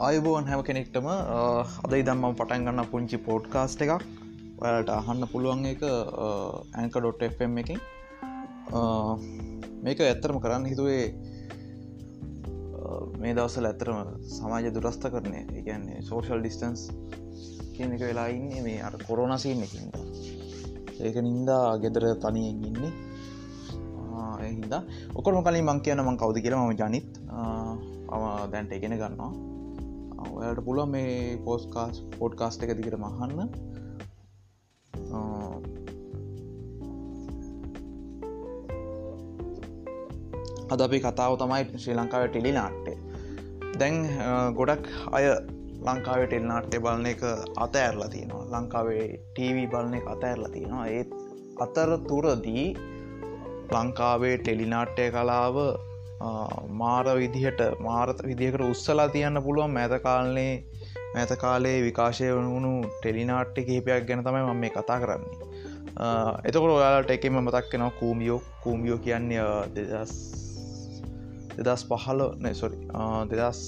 අයිබෝන් හැම කෙනෙක්ටම අද ඉදම්ම පටන් ගන්න පුංචි පෝඩ්කාස්ට එකක්. ඔයාලට අහන්න පුළුවන් එක ඇන්ක.ෆම් එකින්. මේක ඇත්තරම කරන්න හිතුවේ මේ දවසල ඇතරම සමාජ දුරස්ථ කරනය ඒගන්නේ සෝෂල් ඩිස්ටන්ස් කියන එක වෙලා ඉන්නේ මේ අර කොරෝනසින්න එකින්ද ඒක නින්දා ගෙදර තනියෙන් ඉන්නේ. එහිද ඔකොම කලින් මං කියන මං කවද කියලා ම ජනිත්. අම දැන්ට ඉගෙන ගන්නවා. ඔයාට පුළුව මේ පෝස්කාස් පෝඩ්කාස්ට එක දිකට මහන්න අද අපි කතාව තමයි ශ්‍රී ලංකාව ටෙලි නාට්ටේ දැන් ගොඩක් අය ලංකාවේ ටෙල් නාට්‍ය බලන එක අත ඇරලා තියෙනවා. ලංකාවේ ටීවී බලන එක අත ඇරලා තියෙනවා. ඒත් අතර තුරදී ලංකාවේ ටෙලිනාට්ටය කලාව මාර විදිහට මාරත විදිහකට උත්සලා තියන්න පුළුවන් මැත කාලනේ මැත කාලේ විකාශය වුණු ටෙලිනාට්ටි කිහිපයක් ගැන තමයි මම මේ කතා කරන්නේ. එතකොට ඔයාලට එකෙම මතක්කෙනවා කූමියෝ කූමියෝ කියන්නේ දෙදස් දෙදස් පහල නැසොරි දෙදස්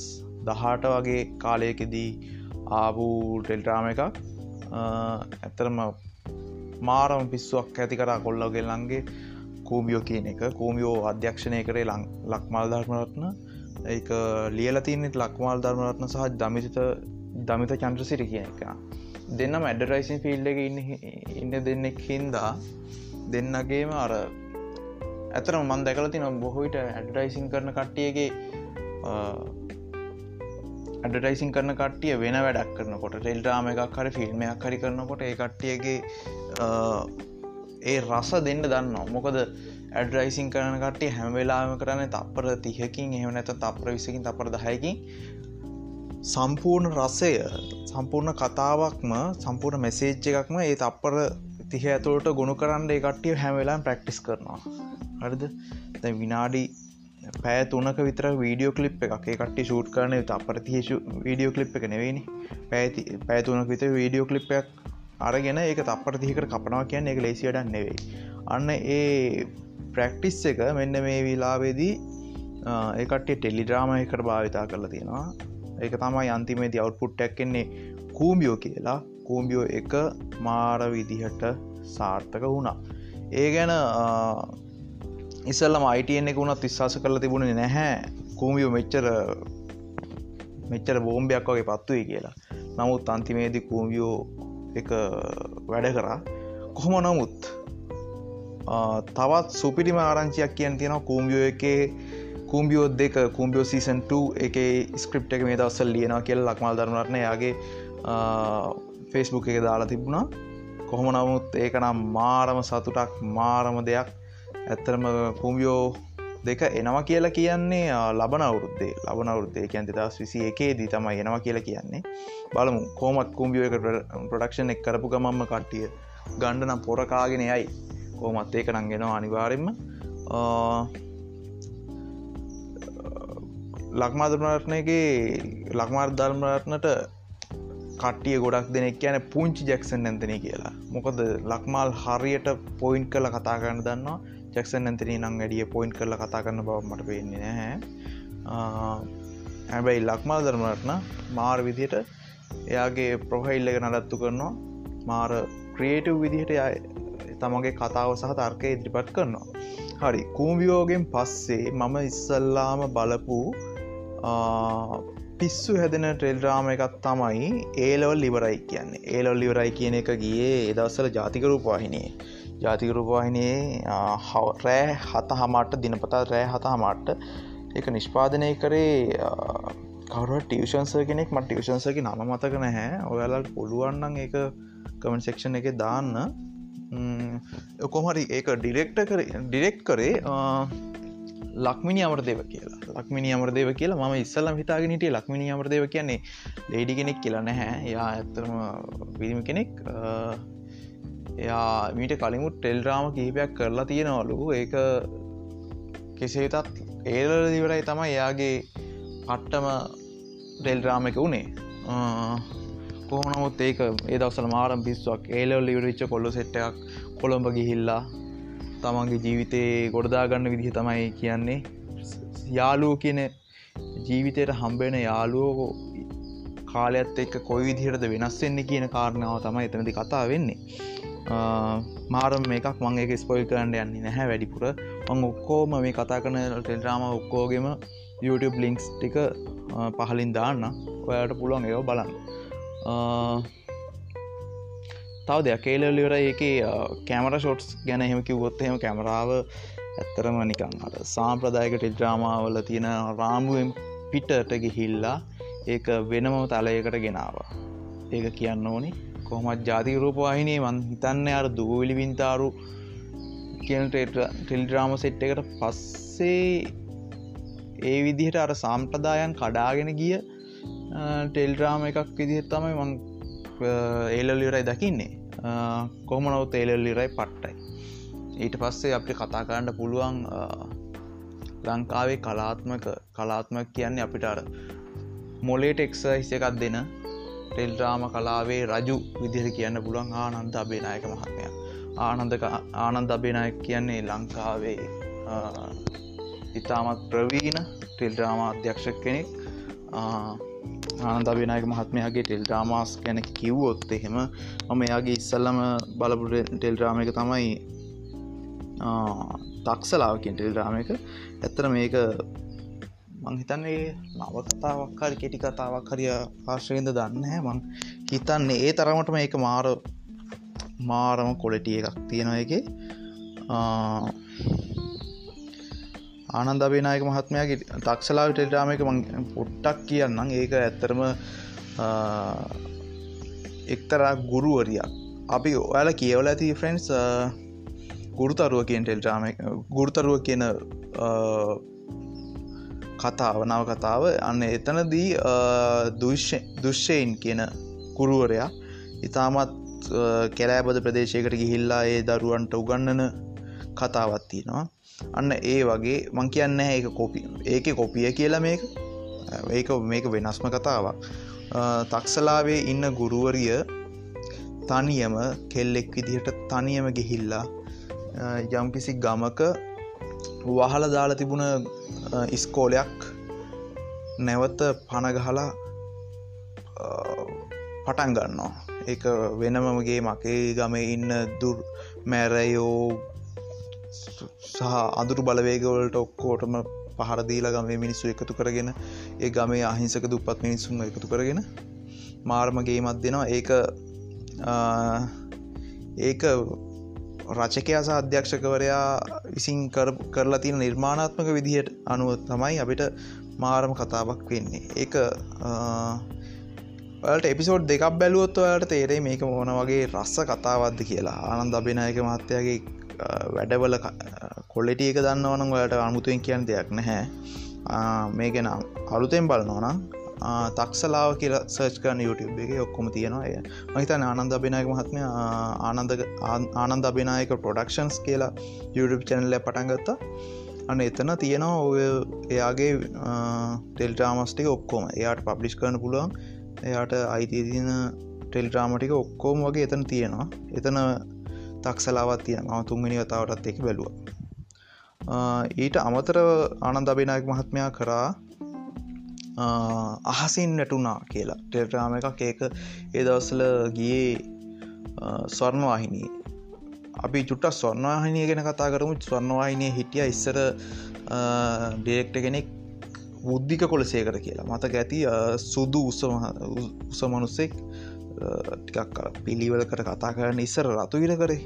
දහට වගේ කාලයකෙදී ආපු ටෙල්ට්‍රාම එකක්. ඇත්තරම මාරම පිස්සුවක් ඇති කරා කොල්ලගෙල්ලන්ගේ කූමියෝ කියන එක. කූමියෝ අධ්‍යක්ෂණය කරේ ලං ලක්මල් ධර්මරත්න. ඒක ලියල තියනෙත් ලක්මල් ධර්මරත්න සහ දමිත දමිත චන්ද්‍රසිරි කියන එක. දෙන්නම ඇඩරයිසින් ෆිල්ඩ එක ඉන්න ඉන්න දෙන්නෙක් හින්දා දෙන්නගේම අර ඇතර මන් දැකල තින බොහෝවිට ඇඩරයිසින් කරන කට්ටියගේ ඇඩටයිසින් කරන කට්ටිය වෙන වැඩක් කරනකොට ටෙල්ටාම එකක් හරි ෆිල්ම්මයක් හරි කරනකොට ඒ කට්ටියගේ ඒ රස දෙන්න දන්න මොකද ඇඩරයිසින් කරන කටේ හැමවෙලාම කරන්න තප්පර තිහකින් එහම නැත තප්‍ර විසකින් තපර දහයකින්. සම්පූර්ණ රසය සම්පූර්ණ කතාවක්ම සම්පූර්ණ මෙසේච්ච එකක්ම ඒ තප්පර තිහ ඇතුළට ගුණු කරන්න ඒ කට්ටිය හැමවෙලාම් ප්‍රක්ටිස් කරනවා. හරිද? දැ විනාඩි පෑ තුනක විතර වීඩියෝ කලිප් එක කට්ටි ෂූට් කරන තපර තිේශු වීඩියෝ කලිප් එක නෙවෙනි පැති පෑතුනක විත වීඩියෝ කලිප්යක් අරගෙන ඒක තපට තිහිකට කපනවා කියන්න එක ලේසියට නෙවෙයි. අන්න ඒ ප්‍රක්ටිස් එක මෙන්න මේ විලාවේදී ඒකට ටෙලිඩ්‍රාම එකට භාවිතා කරලා තියෙනවා. ඒක තමයි අන්තිමේදී අවුට්පුට් ඇක්කෙන්නේ කූම්බියෝ කියලා. කූම්බියෝ එක මාර විදිහට සාර්ථක වුණා. ඒ ගැන ඉසල්ලම අයිටන් එක වුණත් විශ්වාස කරල තිබුණේ නැහැ. කූමියෝ මෙච්චර මෙච්චර බෝම්භයක් වගේ පත්තුවයි කියලා. නමුත් අන්තිමේදී කූමියෝ එක වැඩ කරා. කොහොම නමුත් තවත් සුපිරිම ආරංචියක් කියන් තියෙන කූම්බියෝ එකේ කූම්බියෝ දෙක කූම්බියෝ සීසන්ට එක ස්ක්‍රප් එක මේ දවස්සල් ලියනවා කියල ලක්මල් දරනරන යාගේ ෆෙස්බුක් එක දාලා තිබුණා. කොහොම නමුත් ඒක නම් මාරම සතුටක් මාරම දෙයක්. ඇත්තරම කූම්බියෝ දෙක එනවා කියලා කියන්නේ ලබන අවුරුද්දේ. ලබන අවුරුද්දේ කියන් දෙදස් විසි එකේදී තමයි එනවා කියලා කියන්නේ. බලමු කෝමත් කුම්බියෝ එක ප්‍රඩක්ෂන් එක් කරපු ගමම්ම කට්ටිය ගණ්ඩ නම් පොරකාගෙන යයි. කෝමත් ඒක නංගෙනවා අනිවාරෙන්ම ලක්මාදරනටනගේ ලක්මාර් ධර්මරත්නට කට්ටිය ගොඩක් දෙනෙක් කියන පුංචි ජැක්සන් නැතන කියලා. මොකද ලක්මාල් හරියට පොයින්් කල කතා කරන්න දන්නවා. ජැක්සන් ඇතන නං වැඩිය පොයින්් කරල කතා කරන්න බව මට පේන්නේ නැහැ. හැබැයි ලක්මල් දරමටන මාර විදියට එයාගේ ප්‍රොහයිල් එක නඩත්තු කරනවා. මාර ක්‍රේටව් විදිහට තමගේ කතාව සහ තර්කය ඉදිරිපත් කරනවා. හරි කූම්වියෝගෙන් පස්සේ මම ඉස්සල්ලාම බලපු පිස්සු හැදෙන ටෙල්රාම එකත් තමයි ඒලවල් ලිවරයි කියන්නේ. ඒලොල් ලිවරයි කියන එක ගියේ එදවස්සල ජාතිකරූපවාහිනේ ජාතිකරූපවාහිනයේ රෑ හත හමට දිනපතා රෑ හත හමට්ට එක නිෂ්පාදනය කරේ කවර ටියෂන්ස කෙනෙක්. මට ටියෂන්සකි නම මතක නැහැ. ඔයාලට පුළුවන්නන් ඒ කමෙන්ට සෙක්ෂන් එක දාන්න. කොමරි ඒක ඩිරෙක්ට කර ඩිරෙක්් කරේ ලක්මිනි අමරදේව කියලා. ලක්මිනි අමරදේව කියලා ම ඉස්සල්ලම් හිතාගෙනට ලක්මිනි අමරදේව කියන්නේ ලේඩි කෙනෙක් කියලා නැහැ. යා ඇත්තරම පිරිමි කෙනෙක්. එයා මීට කලිමුත් ටෙල්රාම කිහිපයක් කරලා තියෙනවලු ඒක කෙසේතත් ඒල දිවරයි තම එයාගේ පට්ටම ටෙල්රාම එක වුණේ කොහොනමුත් ඒක ඒ දවසල මාරම් පිස්සුවක්. ඒලවල් ඉවරච්ච කොල්ල සෙට්ටයක් කොළඹ ගිහිල්ලා තමන්ගේ ජීවිතයේ ගොඩදාගන්න විදිහ තමයි කියන්නේ. යාලුව කියන ජීවිතයට හම්බෙන යාලුවෝ කාලයත් එක්ක කොයි විදිහටද වෙනස් වෙන්නේ කියන කාරණාව තමයි එතනති කතා වෙන්නේ. මාරම් මේකක් මංගේ ස්පොයි කරන්න යන්නේ නැහැ වැඩිපුර. මං ඔක්කෝම මේ කතා කන ටෙල්රාම ඔක්කෝගෙම YouTube ලිංක්ස් ටික පහලින් දාන්න. ඔයාට පුළුවන් ඒව බලන්න. තව දෙයක්. කේලලිවර ඒක කැමර ෂොට්ස් ගැන එහෙම කිවොත් එහෙම කැමරාව ඇත්තරම නිකං අට සාම්ප්‍රදායක ටෙල්ඩ්‍රාමාවල තියෙන රාමුවෙන් පිටට ගිහිල්ලා ඒක වෙනම තලයකට ගෙනවා. ඒක කියන්න ඕනි. කොහොමත් ජාතික රූපවාහිනේ මන් හිතන්න අර දූවිලි වින්තාරු කියන ටෙල්ඩ්‍රාම සෙට් එකට පස්සේ ඒ විදිහට අර සාම්ප්‍රදායන් කඩාගෙන ගිය ටෙල්ඩ්‍රාම එකක් විදිහත් තමයි මං ඒලලිරයි දකින්නේ. කොහමනව තේලල්ලිරයි පට්ටයි. ඊට පස්සේ අපි කතා කරන්න පුළුවන් ලංකාවේ කලාත්මක කලාත්මක කියන්නේ අපිට අර මොලේට එක්ස හිස එකක් දෙන ටෙල්රාම කලාවේ රජු විදිහට කියන්න පුළුවන් ආනන්ද අබේනායක මහත්මය. ආනන්ද ආනන්ද අබේනායක කියන්නේ ලංකාවේ ඉතාමත් ප්‍රවීණ ටෙල්ඩ්‍රාම අධ්‍යක්ෂක් කෙනෙක්. ආනන්ද අබේනායක මහත්මයාගේ ටෙල්ඩ්‍රාමාස් ගැන කිව්වොත් එහෙම මම එයාගේ ඉස්සල්ලම බලපුට ටෙල්ඩ්‍රාම එක තමයි තක්සලාවකින් ටෙල්ඩ්‍රාම එක ඇත්තර මේක මංහිතන්නේ නව කතාවක් හරි කෙටි කතාවක් හරිය ආශ්‍රයෙන්ද දන්න හැ මං හිතන්නේ ඒ තරමටම ඒක මාර මාරම කොලටිය එකක් තියෙනවා එක ආනන්ද අබේනායක මහත්මයාගේ තක්ෂලාව ටෙල්ටාම එක මං පොට්ටක් කියන්නම්. ඒක ඇත්තරම එක්තරා ගුරුවරියක්. අපි ඔයාල කියවල ඇති ෆ්‍රෙන්න්ස් ගුරුතරුව කියෙන් ටෙල්ටාම ගුරුතරුව කියන කතාව නව කතාව. අන්න එතනදී දුෂ්ෂයෙන් කියන කුරුවරයා ඉතාමත් කැරෑබද ප්‍රදේශයකට ගිහිල්ලා ඒ දරුවන්ට උගන්නන කතාවත් තියෙනවා. අන්න ඒ වගේ මං කියන්න ඒක කොපි ඒක කොපිය කියලා මේක. ඒක මේක වෙනස්ම කතාවක්. තක්සලාවේ ඉන්න ගුරුවරිය තනියම කෙල්ලෙක් විදිහට තනියම ගිහිල්ලා යම්කිසි ගමක වහල දාලා තිබුණ ඉස්කෝලයක් නැවත පණගහලා පටන් ගන්නවා. එක වෙනමගේ මගේ ගම ඉන්න දුර් මැරයෝ සහ අඳුරු බලවේගවලට ඔක්කෝටම පහරදීල ගමේ මිනිස්සු එකතු කරගෙන ඒ ගමේ අහිංසක දුපත් මිනිස්සුන් එකතු කරගෙන මාර්මගේ මත් දෙනවා. ඒක ඒක රචකයා සහ අධ්‍යක්ෂකවරයා විසින් කරලා තියෙන නිර්මාණාත්මක විදිහට අනුව තමයි අපිට මාරම කතාවක් වෙන්නේ. ඒක ඔලට එපිසෝඩ් දෙකක් බැලුවොත් ඔයාට තේරේ මේක මොන වගේ රස්ස කතාවත්ද කියලා. ආනන්ද අභිනායක මහත්තයාගේ වැඩවල කොල්ලෙටිය එක දන්නවනම් ඔයාට අමුතුවෙන් කියන්න දෙයක් නැහැ. මේගෙන අලුතෙන් බලනවනම් තක්සලාව කියල සර්ච් කරන YouTube එක ඔක්කොම තියෙනවා. එය මහිතන ආනන්ද අභිනායක මහත්ම ආනන්ද ආනන්ද අභිනායක ප්‍රොඩක්ෂන්ස් කියලා YouTube චැනල්ල පටන්ගත්තා අන්න එතන තියෙනවා ඔය එයාගේ ටෙල්ට්‍රාමස්ටික ඔක්කොම. එයාට පබ්ලිෂ් කරන පුළුවන්. එයාට අයිතිතින ටෙල්ට්‍රාමටික ඔක්කෝම වගේ එතන තියෙනවා. එතන තක්සලාවත් තියෙන ම තුන්ගනි කතාවටත් එක බැලුව. ඊට අමතර ආනන්ද අභිනායක මහත්මයා කරා අහසින් නැටුනා කියලා. ටෙල්ට්‍රාම එකක්. ඒක ඒ දවසල ගියේ ස්වර්ණවාහිනී අපි චුට්ට ස්වර්ණවාහිනය ගැන කතා කරමු. ස්වර්ණවාහිනය හිටිය ඉස්සර ඩෙක්ට කෙනෙක් බුද්ධික කොලසේකර කියලා. මතක ඇති සුදු උසමනුස්සෙක් ටිකක් පිළිවල කර කතා කරන්න ඉස්සර රතුවිර කරේ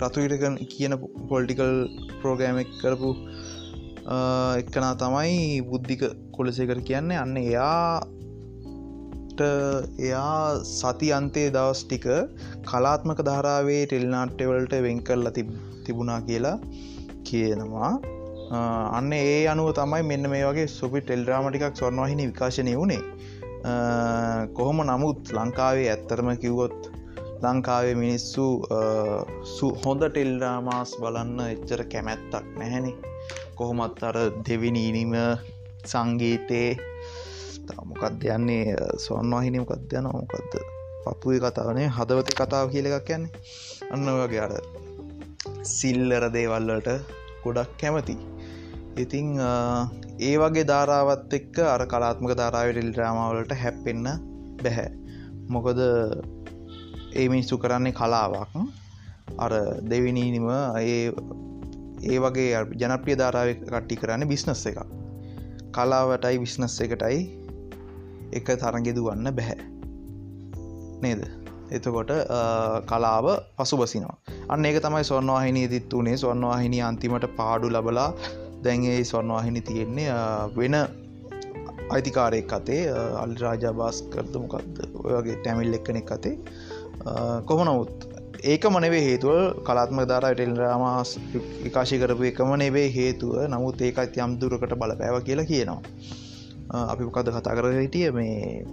රතුවිරක කියන පොල්ටිකල් ප්‍රෝගෑමක් කරපු එක්කනා තමයි බුද්ධික කොලසේකර කියන්නේ. අන්න එයාට එයා සති අන්තේ දවස් ටික කලාත්මක ධාරාවේ ටෙල්නාට්ටවලට වෙන් කරලා තිබුණා කියලා කියනවා. අන්න ඒ අනුව තමයි මෙන්න මේ වගේ සුපි ටෙල්ඩ්‍රාමටිකක් සොර්නවාහිනි විකාශනය වුණේ. කොහොම නමුත් ලංකාවේ ඇත්තරම කිව්වොත් ලංකාවේ මිනිස්සු හොඳ ටෙල්ඩාමාස් බලන්න එච්චර කැමැත්තක් නැහැනේ. කොහොමත් අර දෙවිනීනිම සංගීතයේ මොකක්ද යන්නේ? ස්වන්වාහිනය මොකක්ද යන මොකක්ද? පපුේ කතාවනේ හදවත කතාව කියල එකක් යන්නේ. අන්න වගේ අර සිල්ලර දේවල්ලට ගොඩක් කැමති. ඉතිං ඒ වගේ ධාරාවත් එක්ක අර කලාත්මක ධාරාවට ල්ඩ්‍රාමාවලට හැප්පෙන්න්න බැහැ. මොකද ඒ මිනිස්සු කරන්නේ කලාවක්. අර දෙවිනීනිම ඒ ඒ වගේ ජනප්‍රිය ධාරාව කට්ටි කරන්න බිස්නස් එක කලාවටයි විශ්නස් එකටයි එක තරගෙදු වන්න බැහැ. නේද? එතකොට කලාව පසු බසිනවා අන්න ඒක තමයි සොන්නවාහිනී දිත් වනේ සොන්නවාහිනි අන්තිමට පාඩු ලබලා දැන්ඒ සොන්නවාහිනි තියෙන්නේ වෙන අයිතිකාරයෙක් අතේ අල් රාජා බාස් කරදමකක්ද ඔයගේ ටැමිල් එක්කනෙක් අතේ කොහොනවුත් ඒක මනවේ හේතුව කලාත්ම ධාර ටෙල්රාමස් විකාශි කරපු එකම නෙවේ හේතුව. නමුත් ඒකත් යම් දුරකට බලපෑව කියලා කියනවා. අපි මොකද කතා කර හිටිය? මේ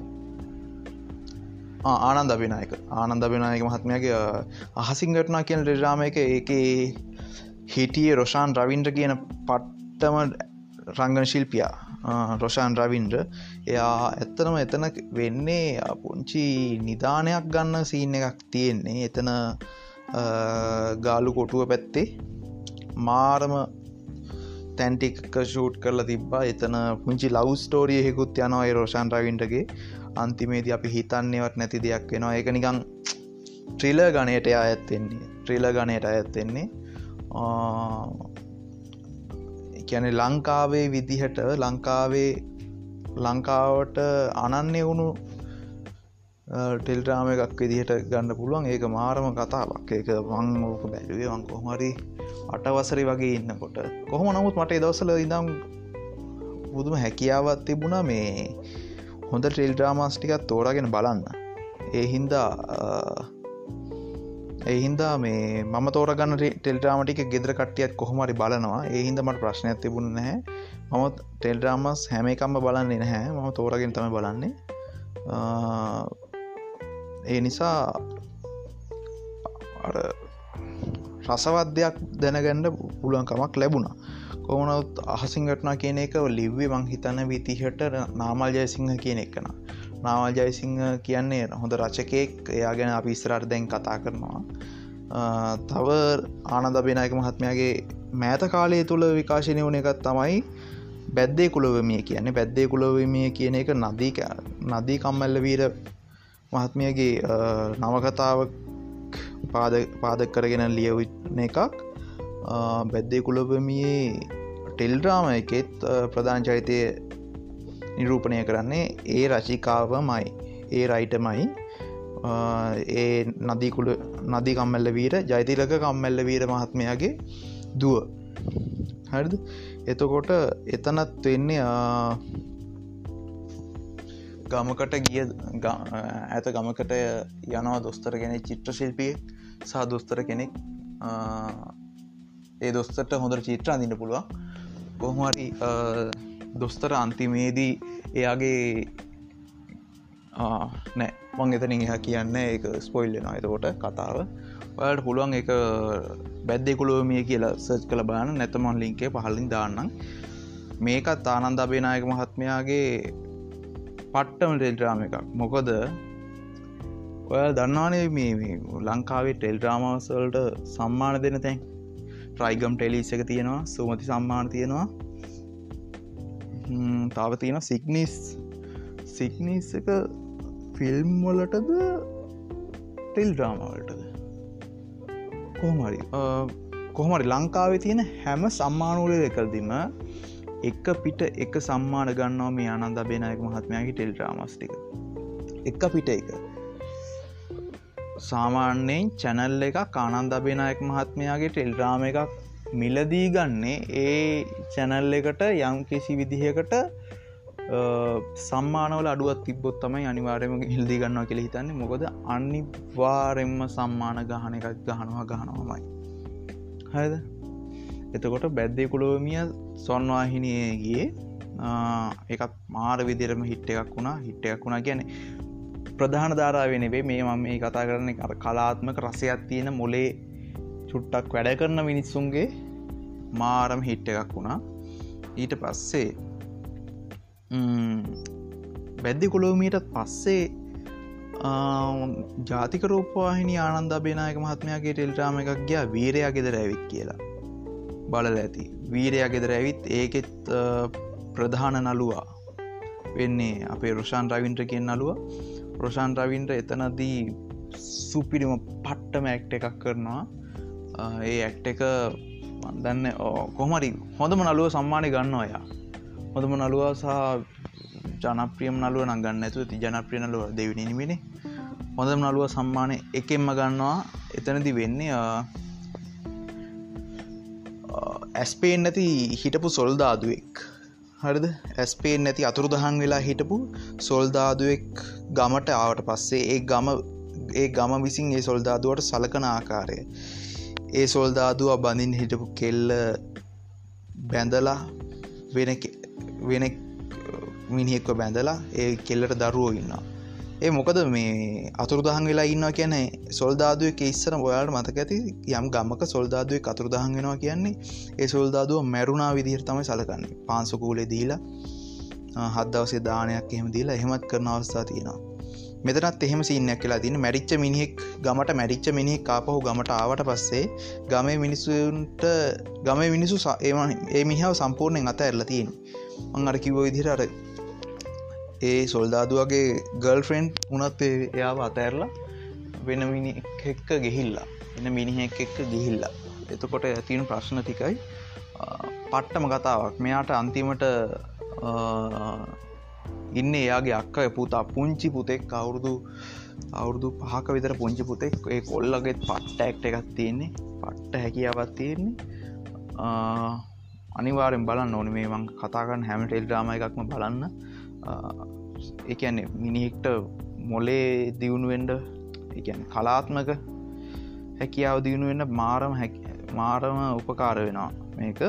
ආනන්ද අභිනායක. ආනන්ද අභිනායක මහත්මයගේ අහසිං ගටනා කියන රෙරාම එක ඒක හිටිය රොෂාන් රවින්ද්‍ර කියන පට්ටම රංගන ශිල්පියා. රොෂාන් රවින්ද්‍ර. එයා ඇත්තනම එතන වෙන්නේ පුංචි නිධානයක් ගන්න සීන එකක් තියෙන්නේ. එතන ගාලු කොටුව පැත්තේ මාරම තැන්ටික ෂූට් කරලා තිබ්බා. එතන පුංචි ලව් ස්ටෝරිය හෙකුත් යනවා රෝෂන් රවින්ටගේ අන්තිමේදී අපි හිතන්නේවත් නැති දෙයක් වෙනවා. ඒක නිකං ට්‍රිල ගණයට අයත්වෙන්නේ ට්‍රිල ගණයට අයත්වෙන්නේ කියැන ලංකාවේ විදිහට ලංකාවේ ලංකාවට අනන්නේ වුණු ටෙල්ටාම එකක් විදිහට ගන්න පුළුවන්. ඒක මාරම කතාවක්. ඒක වංෝක බැලුවේ වංකොහමරි අටවසරි වගේ ඉන්නකොට. කොහොම නමුත් මට දවසල ඉදම් බුදුම හැකියාවත් තිබුණා මේ හොඳ ටෙල්ඩ්‍රාමස් ටිකත් තෝරගෙන බලන්න. ඒ හින්දා එහින්දා මේ මම තෝරගන්න ටෙල්ඩ්‍රාමටික ගෙදර කට්ටියත් කොහොමරි බලනවා. ඒහින්ද මට ප්‍රශ්නයක් තිබුණ නැහැ. මම ටෙල්ඩ්‍රාමස් හැම එකම්ම බලන්නේ නැහැ. මම තෝරගෙන තම බලන්නේ. ඒ නිසා රසවද්‍යයක් දැනගැන්ඩ පුළුවන්කමක් ලැබුණා. කොමනත් අහසිංගටනා කියන එක ලිව්වේ මං හිතන්න විතිහට නාමල් ජයසිංහ කියන එකන නාවල් ජයසිංහ කියන්නේ හොඳ රචකයෙක්. එයා ගැන අපි ඉස්රට දැන් කතා කරනවා. තව ආනද බෙනයක මහත්මයාගේ මෑත කාලය තුළ විකාශනය වන එකත් තමයි බැද්දේ කුලවමිය කියන්නේ. බැද්දේ කුලවමිය කියන එක නදී නදී කම්මල්ල වීර මහත්මයගේ නවකතාවක් පාද පාදක් කරගෙන ලියවන එකක්. බැද්දේ කුලබමියේ ටෙල්ඩ්‍රාම එකෙත් ප්‍රධාන චරිතය නිරූපණය කරන්නේ ඒ රචිකාව මයි ඒ රයිටමයි ඒ නදීකුළ නදී කම්මල්ල වීර ජෛතිලක කම්මල්ල වීර මහත්මයාගේ දුව. හරිද? එතකොට එතනත් වෙන්නේ ගමකට ගිය ඇත ගමකට යනවා දොස්තර කෙනෙ චිත්‍ර ශිල්පිය සහ දොස්තර කෙනෙක් ඒ දොස්තරට හොඳට චිත්‍ර අඳන්න පුළුවන්. කොහොමරි දොස්තර අන්තිමේදී එයාගේ නෑ මං එතනින් එහ කියන්න එක ස්පොයිල්ලෙනවා එතකොට කතාව. ඔයට පුළුවන් එක බැද්දෙකුළුවමිය කියලා සර්ච් කළ බාන නැතමන් ලින්කේ පහලින් දාන්නම්. මේකත් ආනන්ද අභේනායක මහත්මයාගේ පට්ටම ටෙල්ඩ්‍රාම එකක්. මොකොද ඔය දන්නවානේ මේ ලංකාවේ ටෙල්ඩ්‍රාමවසල්ට සම්මාන දෙන තැන්. ට්‍රයිගම් ටෙලිස් එක තියෙනවා. සුමති සම්මාන තියෙනවා. තාව තියෙන සිග්නිස්. සිග්නිස් එක ෆිල්ම් වලටද ටෙල් ඩ්‍රාමවලටද කොහමරි කොහමරි ලංකාවේ තියෙන හැම සම්මානූලය දෙකල්දිම එක පිට එක සම්මාන ගන්නවා මේ අනන්ද බේනායක මහත්මයාගේ ටෙල් ්‍රාමස්ටික එක පිට එක. සාමාන්‍යයෙන් චැනල් එක කානන්ද බේනායක මහත්මයාගේ ටෙල්රාම එකක් මිලදී ගන්නේ ඒ චැනල් එකට යම් කිසි විදිහකට සම්මානවල අඩුවත් තිබොත් තමයි අනිවාරයම හිල්දි ගන්නවා කෙළ හිතන්නේ. මොකද අනිවාරෙන්ම සම්මාන ගහන එකක් ගහනවා ගහනවාමයි. හද එතකොට බැද්දේ කුලෝමිය සොන්වාහිනයගේ එකත් මාර විදිරම හිට්ට එකක් වුණා. හිට්ට එකක් වුණා ගැන ප්‍රධාන ධාරාවෙනෙවේ මේ මම මේ කතා කරන කර කලාත්මක රසයක් තියෙන මොලේ චුට්ටක් වැඩ කරන මිනිස්සුන්ගේ මාරම හිට්ට එකක් වුණා. ඊට පස්සේ බැද්දි කොලෝමීටත් පස්සේ ජාතික රූපවාහිනි ආනන්ද බේනායක මහත්මයාගේ ටෙල්ටාම එකක් ගියා වීරයා ගෙදර ඇවිත් කියලා. බලල ඇති. වීරයා ගෙදර ඇවිත් ඒකෙත් ප්‍රධාන නළුවා වෙන්නේ අපේ රුෂාන් රවින්ට කියෙන් නළුව. රොෂාන් රවින්ට එතනදී සුපිරිම පට්ටම ඇක්ට එකක් කරනවා. ඒ ඇක්ට එක දන්න කොහමරි හොඳම නලුව සම්මානය ගන්න ඔයා. හොඳම නළුව සහ ජනප්‍රියම් නලුව නගන්න ඇතු ති ජනප්‍රිය නලුව දෙවිනිමිනි හොඳම නළුව සම්මානය එකෙන්ම ගන්නවා. එතනදි වෙන්නේ ඇස්පේන් නැති හිටපු සොල්දාදුවෙක් හරිද? ඇස්පේන් නැති අතුරු දහන් වෙලා හිටපු සොල්දාදුවෙක් ගමට ආවට පස්සේ ඒ ගම ඒ ගම විසින් ඒ සොල්දාදුවට සලකන ආකාරය. ඒ සොල්දාදුව බඳින් හිටපු කෙල්ල බැඳලා වෙන වෙන මිනිහෙක්ව බැඳලා ඒ කෙල්ලට දරුවෝ ඉන්නවා. ඒ මොකද මේ අතුරුදහන් වෙලා ඉන්නවා කියන සොල්දාදුව ඉස්සර ඔයාට මතක ඇති යම් ගමක සොල්දාදුව අතුරුදහන් වෙනවා කියන්නේ ඒ සොල්දාදුව මැරුණා විදිහර තමයි සලකන්නේ. පාන්සකූලේ දීලා හදවසේ දානයක් එහෙම දීලා එහෙමත් කරන අවස්ථා තියෙනවා. මෙතනත් එහෙම සින්නයක් කියලා තින මැරිච්ච මිනිහෙක් ගමට මැරිච්ච මිනිහෙක් කාපහු ගමට ආවට පස්සේ ගමේ මිනිස්සුන්ට ගම මිනිසු ඒම ඒ මිහාව සම්පූර්ණයෙන් අත ඇරල තියෙන මං අර කිව්ව විදිර අර ඒ සොල්දාදුවගේ ගල් ෆ්‍රෙන්් උනත් එයාව අතඇරලා වෙන මිනි එක්ක ගෙහිල්ලා එන්න මිනිහෙක් එක්ක ගිහිල්ලා. එතකොට ඇතින ප්‍රශ්න තිකයි පට්ටම කතාවක්. මෙයාට අන්තිමට ඉන්න එයාගේ අක්ක පුතා පුංචි පුතෙක් අවුරුදු අවුරුදු පහක විතර පුංචි පුතෙක්. ඒ කොල්ලගෙත් පට්ට ඇක්ට එකක් තියෙන්නේ. පට්ට හැකියාවත් තියෙන්නේ. අනිවාරෙන් බලන්න ඕන මේ මං කතාගන්න හැම ටෙල් ්‍රාම එකක්ම බලන්න. එකන්නේ මිනිහෙක්ට මොලේ දියුණුවෙන්ඩ එකන් කලාත්මක හැකියාව දියුණුවෙන්න මාරම මාරම උපකාර වෙනවා මේක.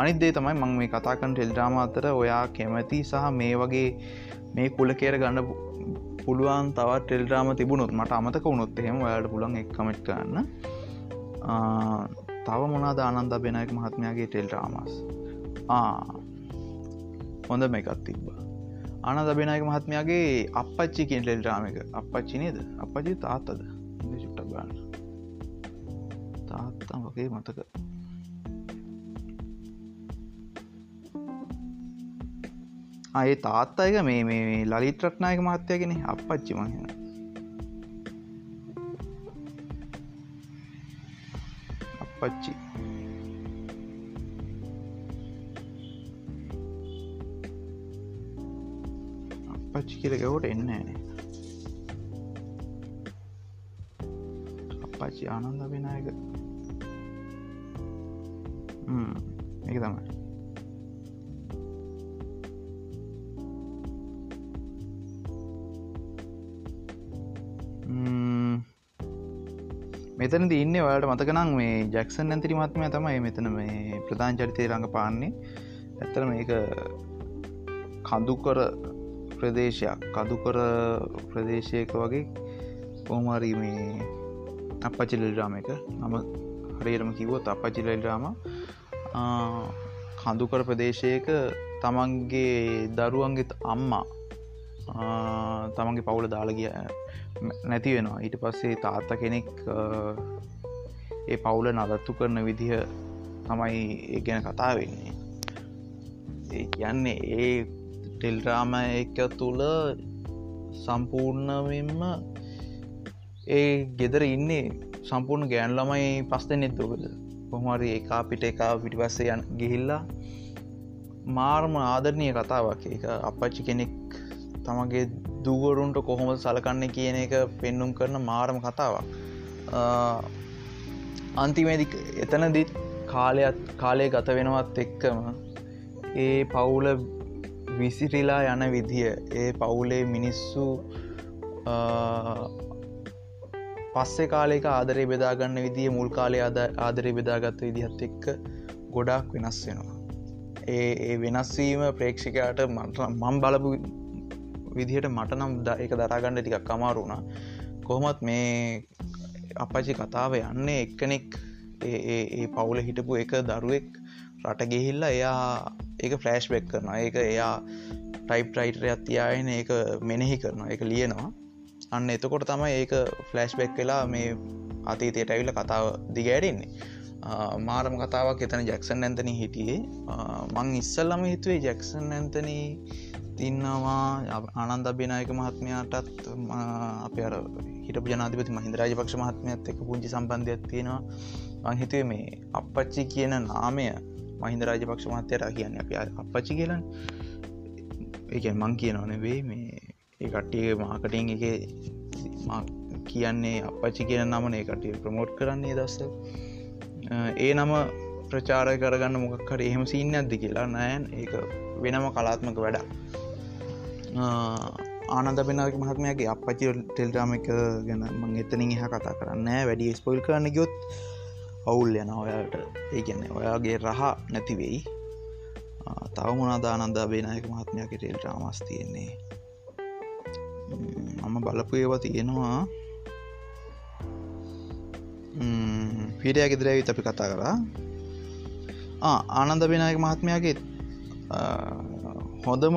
අනිදේ තමයි මං මේ කතාකන් ටෙල්ඩ්‍රාම අතර ඔයා කැමැති සහ මේ වගේ මේ කුල කේර ගන්න පුළුවන් තවත් ටෙල්ඩ්‍රාම තිබුණොත් මට අමතක වුණොත් එහෙම ඔයාට පුළන් එක් කමට් කරන්න. තව මොනාද ආනන්ද බෙනයක් මහත්මයාගේ ටෙල්ඩ්‍රාමස් හොඳ මේකත් තිබ්බ. ආනද බෙනයක මහත්මයාගේ අපච්චි කියෙන් ටෙල්ඩ්‍රාම එක. අපච්චි නේද? අපචි තාත්තද? චුට්ට ගන්න තාත්තම් වගේ මතක. අය තාත්තා එක මේ මේ ලලිත් රට්නායක මහත්තයගෙන අපච්චි මහින අපච්චි අපච්චි කියල ගැවට එන්න න. අපච්චි ආනන්ද විනායක එක තමයි. මෙතන ඉන්න ඔයාට මතකනම් මේ ජැක්සන් ඇතිරි මත්මය තමයි මෙතන මේ ප්‍රධාන චරිතය රඟ පාන්නේ. ඇත්තර මේක කඳුකර ප්‍රදේශයක්. කදුකර ප්‍රදේශයක වගේ කෝමාරී මේ අපපචිලල්රාම එක. නම හරියටම කිවොත් අපපචිලල්රාම කඳුකර ප්‍රදේශයක තමන්ගේ දරුවන්ගෙත් අම්මා තමන්ගේ පවුල දාලගිය නැති වෙනවා. ඊට පස්සේ තාත්ත කෙනෙක් ඒ පවුල නදත්තු කරන විදිහ තමයි ඒ ගැන කතා වෙන්නේ. ඒ කියන්නේ ඒ ටෙල්රාම එක තුළ සම්පූර්ණවෙන්ම ඒ ගෙදර ඉන්නේ සම්පූර්ණ ගෑන් ළමයි පස්තනෙත් දොකද කොහමරි එකා පිට එකා පිටිපස්සේ යන් ගිහිල්ලා මාර්ම ආදරණය කතාවක්. එක අපච්චි කෙනෙක් තමගේ දුවරුන්ට කොහොම සලකන්න කියන එක පෙන්නුම් කරන මාරම කතාවක්. අන්තිමේදි එතනදිත් කාලයත් කාලය ගත වෙනවත් එක්කම ඒ පවුල විසිරිලා යන විදිහ ඒ පවුලේ මිනිස්සු පස්සේ කාලෙක ආදරය බෙදාගන්න විදිිය මුල් කාලය ආදරය බෙදාගත්ත විදිහත් එක්ක ගොඩක් වෙනස් වෙනවා. ඒ වෙනස්වීම ප්‍රේක්ෂකයාට මට මම් බලපු විදිහට මට නම් ද එක දරාගන්න ටිකක් අමාරුුණා කොහොමත් මේ අපචි කතාව යන්නේ එක්කනෙක් ඒ පවුල හිටපු එක දරුවෙක් රට ගෙහිල්ලා එයා ඒක ෆලෑශ් බෙක් කරනවා. ඒක එයා ටයිප් රයිටරයක් තියායන ඒක මෙනෙහි කරනවා. එක ලියනවා. අන්න එතකොට තමයි ඒක ෆලෑශ් බෙක් වෙලා මේ අතීතයට ඇවිල කතාව දිගෑඩෙන්නේ මාරම කතාවක් එතන ජැක්සන් ඇන්තන හිටියේ. මං ඉස්සල්ලම හිතුවේ ජැක්සන් ඇන්තනී ඉන්නවා ආනන්ද අභිනායක මහත්මයාටත් අප අර හිටපු ජනාධිපති මහින්ද රාජපක්ෂ මහත්මයත් එක පුංචි සම්බන්ධයක් තියෙනවා. මංහිතුවේ මේ අපච්චි කියන නාමය මහින්ද රාජපක්ෂ මහත්තයට කියන්න අප අපච්චි කියලන් ඒ මං කියනවනවේ මේ ඒ කට්ටිය මාකටින් එක කියන්නේ අපච්චි කියන නමන එකට ප්‍රමෝට් කරන්නේ දස්ස ඒ නම ප්‍රචාර කරගන්න මොකක්කට එහෙම සින්න ඇද්දි කියලා නෑන් ඒ වෙනම කලාත්මක වැඩ ආනන්ද පෙනක මහත්මයගේ අපච්චි ටෙල්ඩාමික ගැන මං එතනින් එහ කතා කරන්න වැඩි ස්පොයිල් කරන්න ගයොත් අවුල් යන ඔයාට ඒ ගැන්නේ ඔයාගේ රහ නැතිවෙයි තව මොනාදානන්ද බේනායක මහත්මයක ටෙල් ්‍රාමස් තියෙන්නේ? මම බලපු ඒවා තියෙනවා. පිරය ගෙදරැවි අපි කතා කරා. ආනන්ද බෙනයක මහත්මයාගේ හොඳම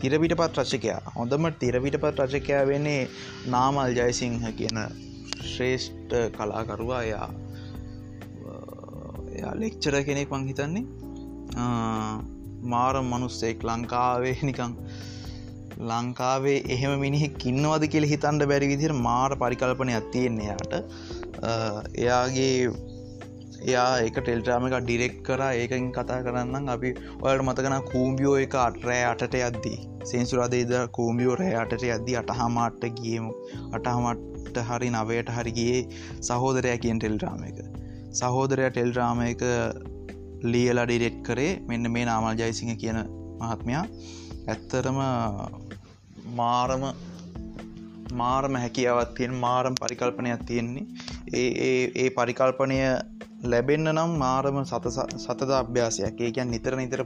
තිරපිට පත් රචකයා. හොඳම තිරපිට පත් රචකයා වෙන්නේ නාමල් ජයසිංහ කියන ශ්‍රේෂ්ඨ කලාකරුවා. එයා එයා ලෙක්චර කෙනෙක් පං හිතන්නේ. මාර මනුස්සෙක් ලංකාවේ නිකං ලංකාවේ එහෙම මිනිහෙක් ඉන්නවද කියල හිතන්ට බැරි විදිර මාර පරිකල්පනයක් තියෙන්නේ යාට එයාගේ එයා එක ටෙල්ට්‍රාමික ඩිරෙක් කර ඒකින් කතා කරන්න අපි ඔයට මතකන කූම්බියෝ එක අටරෑ අටට යද්දී. සේන්සුරාදේද කූම්බියෝ රෑ අටට යද්දී අටහාමාට්ට ගියමු අටහමට්ට හරි නවයට හරිගේ සහෝදරය කියෙන් ටෙල්ට්‍රාම එක. සහෝදරය ටෙල්ට්‍රාම එක ලියලා ඩිරෙට් කරේ මෙන්න මේ නාමල් ජයිසිංහ කියන මහත්මයා. ඇත්තරම මාරම මාරම හැකියාවත් තියෙන මාරම් පරිකල්පනයක් තියෙන්නේ. ඒ ඒ පරිකල්පනය ලැබෙන්න්න නම් මාරම සත සතද අභ්‍යාසයක්. ඒකැන් නිතර නිතර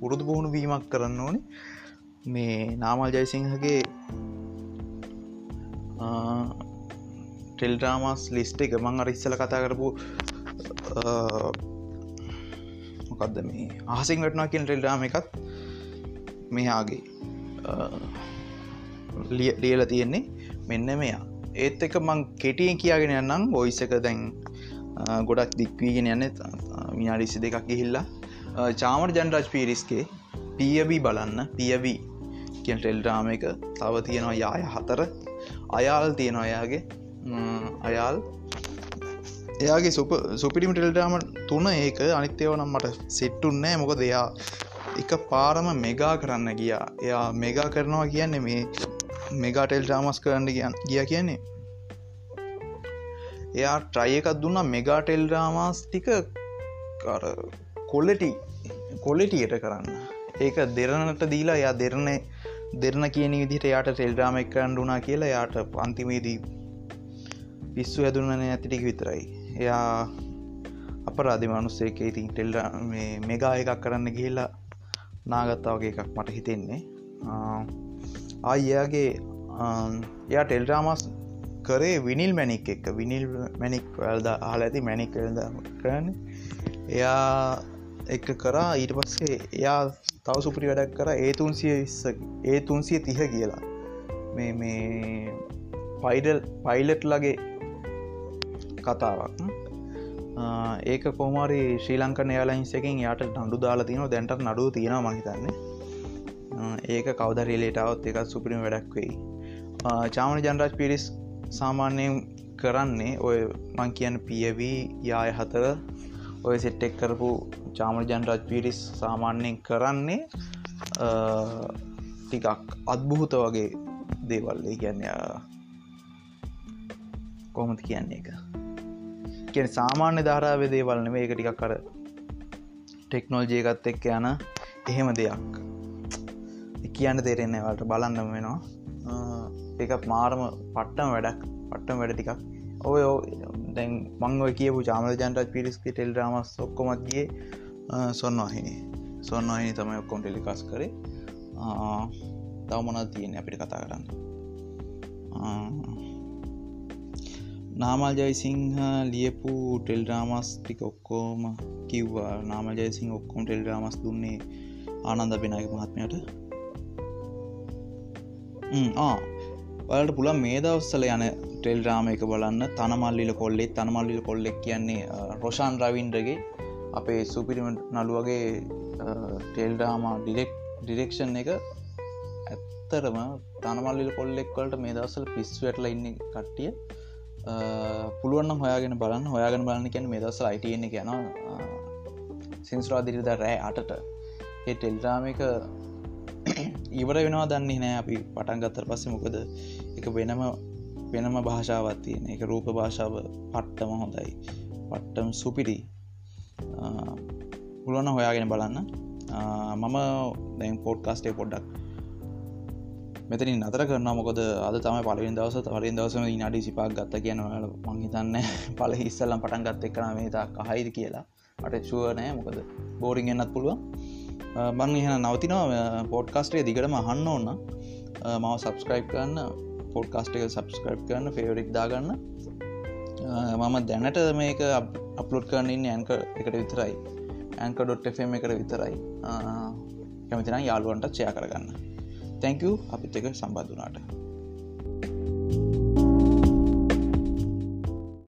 පුරුදු පුහුණු වීමක් කරන්න ඕනේ. මේ නාමල් ජයසිංහගේ ටෙල්ඩ්‍රාමස් ලිස්ට එක මං අරිස්සල කතා කරපු මොකක්ද මේ? ආසිං වටනා කියෙන් ටෙල්ඩාම එකත් මෙයාගේ ලියල තියෙන්නේ මෙන්න මෙයා. ඒත් එක මං කෙටියෙන් කියාගෙන යන්නම් බොයිස එක දැන් ගොඩක් දික්වීගෙන යන්න මිනාඩිසි දෙකක් ගිහිල්ලා. චාමට ජන්රජ් පිරිස්ගේ පියබී බලන්න. පියවී කිය ටෙල්ඩාම එක තව තියෙනවා යාය හතර. අයාල් තියෙනවා එයාගේ. අයාල්. එයාගේ සුප සුපිරිම ටෙල්ඩාම තුන ඒක. අනිත්‍යව නම් මට සෙට්ටුන්නෑ මොක දෙයා එක පාරම මෙගා කරන්න ගියා. එයා මෙගා කරනවා කියන්නේ මේ මෙගාටෙල් ්‍රාමස් කරන්න ගිය කියන්නේ එයා ට්‍රයි එකක් දුන්න මෙගාටෙල් රාමස් ටික කොල්ලටි කොල්ලටියට කරන්න. ඒක දෙරනට දීලා යා දෙරණ දෙරන කියන විදිට යාට ටෙල්ඩ්‍රාම එක කරන්ඩුනා කියලා යාට පන්තිමේදී පිස්සු හැදුන්නන ඇතිටික විතරයි. එයා අප රාධිමනුස්සේක ඉතින් ටෙල්ඩ මෙගා එකක් කරන්න ගිහිල්ලා නාගත්තාවගේ එකක් මට හිතෙන්නේ. ආයයාගේ එයා ටෙල්රාමස් කරේ විනිල් මැනික් එක්ක. විනිල් මැනික් වැල්ද ආල ඇති මැනික් වෙල්ද කරන්න. එයා එක කරා. ඊට පස්සේ එයා තව සුපරි වැඩක් කර. ඒ තුන්සිය ඒ තුන්සිය තිහ කියලා. මේ මේ පයිඩල් පයිලට් ලගේ කතාවක්. ඒක කොමරි ශ්‍රී ලංකන යාලයින්සකින් යාට නඩු දාලා තියන දැන්ට නඩු තියෙන මහිතන්නේ ඒක කවදරලේටවත් එකත් සුපිරිම වැඩක් වෙයි. චාමන ජනරජ් පිරිස් සාමාන්‍යයෙන් කරන්නේ ඔය මං කියන්න පියවී යාය හතර. ඔය සෙට්ටෙක් කරපු චාමන ජනරජ් පිරිස් සාමාන්‍යයෙන් කරන්නේ ටිකක් අත්බුහත වගේ දේවල්ලේ කියන්න කොහොමති කියන්නේ එක කිය සාමාන්‍ය ධාරාව දේවල් නෙවේ එක ටිකක් කර ටෙක්නෝල්ජයකත් එක්ක යන එහෙම දෙයක්. කියන්න තේරෙන්නේ වලට බලන්න වෙනවා. එක මාරම පට්ටම වැඩක් පට්ටම වැඩ ටිකක්. ඔය දැන් මංව කියපු චාමල ජන්ටත් පිරිස්කි ටෙල් රාමස් ඔක්කොමත්ගේ සොන්නවාහිනේ සොන්නවාහිනි තමයි ඔක්කොම් ටෙලිකාස් කරේ. තව මොනත් තියෙන අපිට කතා කරන්න? නාමල් ජයසිංහ ලියපු ටෙල්ඩ්‍රාමස් ටික ඔක්කෝම කිව්වා. නාමල් ජයසිං ඔක්කොම් ටෙල්ඩ්‍රාමස් දුන්නේ ආනන්ද බෙනයක මහත්මයට. වලට පුළන් මේ දවස්සල යන ටෙල්ඩ්‍රාම එක බලන්න. තනමල්ලිල කොල්ලෙත් තනමල්ලිල කොල්ලෙක් කියන්නේ රොෂාන් රවින්ඩගේ අපේ සුපිරිම නළුවගේ ටෙල්ඩාම ඩිරෙක් ඩිරෙක්ෂන් එක ඇත්තරම තනමල්ලිල කොල්ලෙක්වලට මේ දවසල් පිස් වැටල ඉන්න කට්ටිය. පුළුවන් හොයාගෙන බලන්න. හොයාගෙන බලන්න කියන මේ දවසල් අයිටන්න ගැන සින්ස්රාදිරිද රෑ අටට. ඒ ටෙල්රාම එක ඉවර වෙනවා දන්නේ නෑ. අපි පටන් ගත්තර පස්සේ මොකද? එක වෙනම වෙනම භාෂාවත් තියෙන. එක රූප භාෂාව පට්ටම හොඳයි. පට්ටම් සුපිරි. පුළුවන්න හොයාගෙන බලන්න. මම දැන් පෝඩ් කාස්ටේ පොඩ්ඩක් මෙතනින් අතර කරන මොකද අද තම පලින් දවස. තලින් දවසම නඩි සිපාක් ගත්ත කියන මංහිතන්න පල හිස්සල්ලම් පටන් ගත්ත එක්කන මේ තා කහයිද කියලා. අට ශුවනෑ මොකද බෝරිං එන්නත් පුළුවන්. මං එහ නවතිනවා පෝඩ්කාස්ටේ දිගටම අහන්න ඕන්න මව සබස්ක්‍රයිබ් කරන්න පෝඩ්කාස්ට එක සබස්ක්‍රයිබ් කරන්න ෆෙවරික් දාගන්න. මම දැනට මේක අප්ලෝඩ් කරන්නන්න ඇන්ක එකට විතරයි. ඇන්ක.ෆම් එකට විතරයි. කැමතිනම් යාළුවන්ට චය කරගන්න. තැංකූ අපිත් එක සම්බඳනාට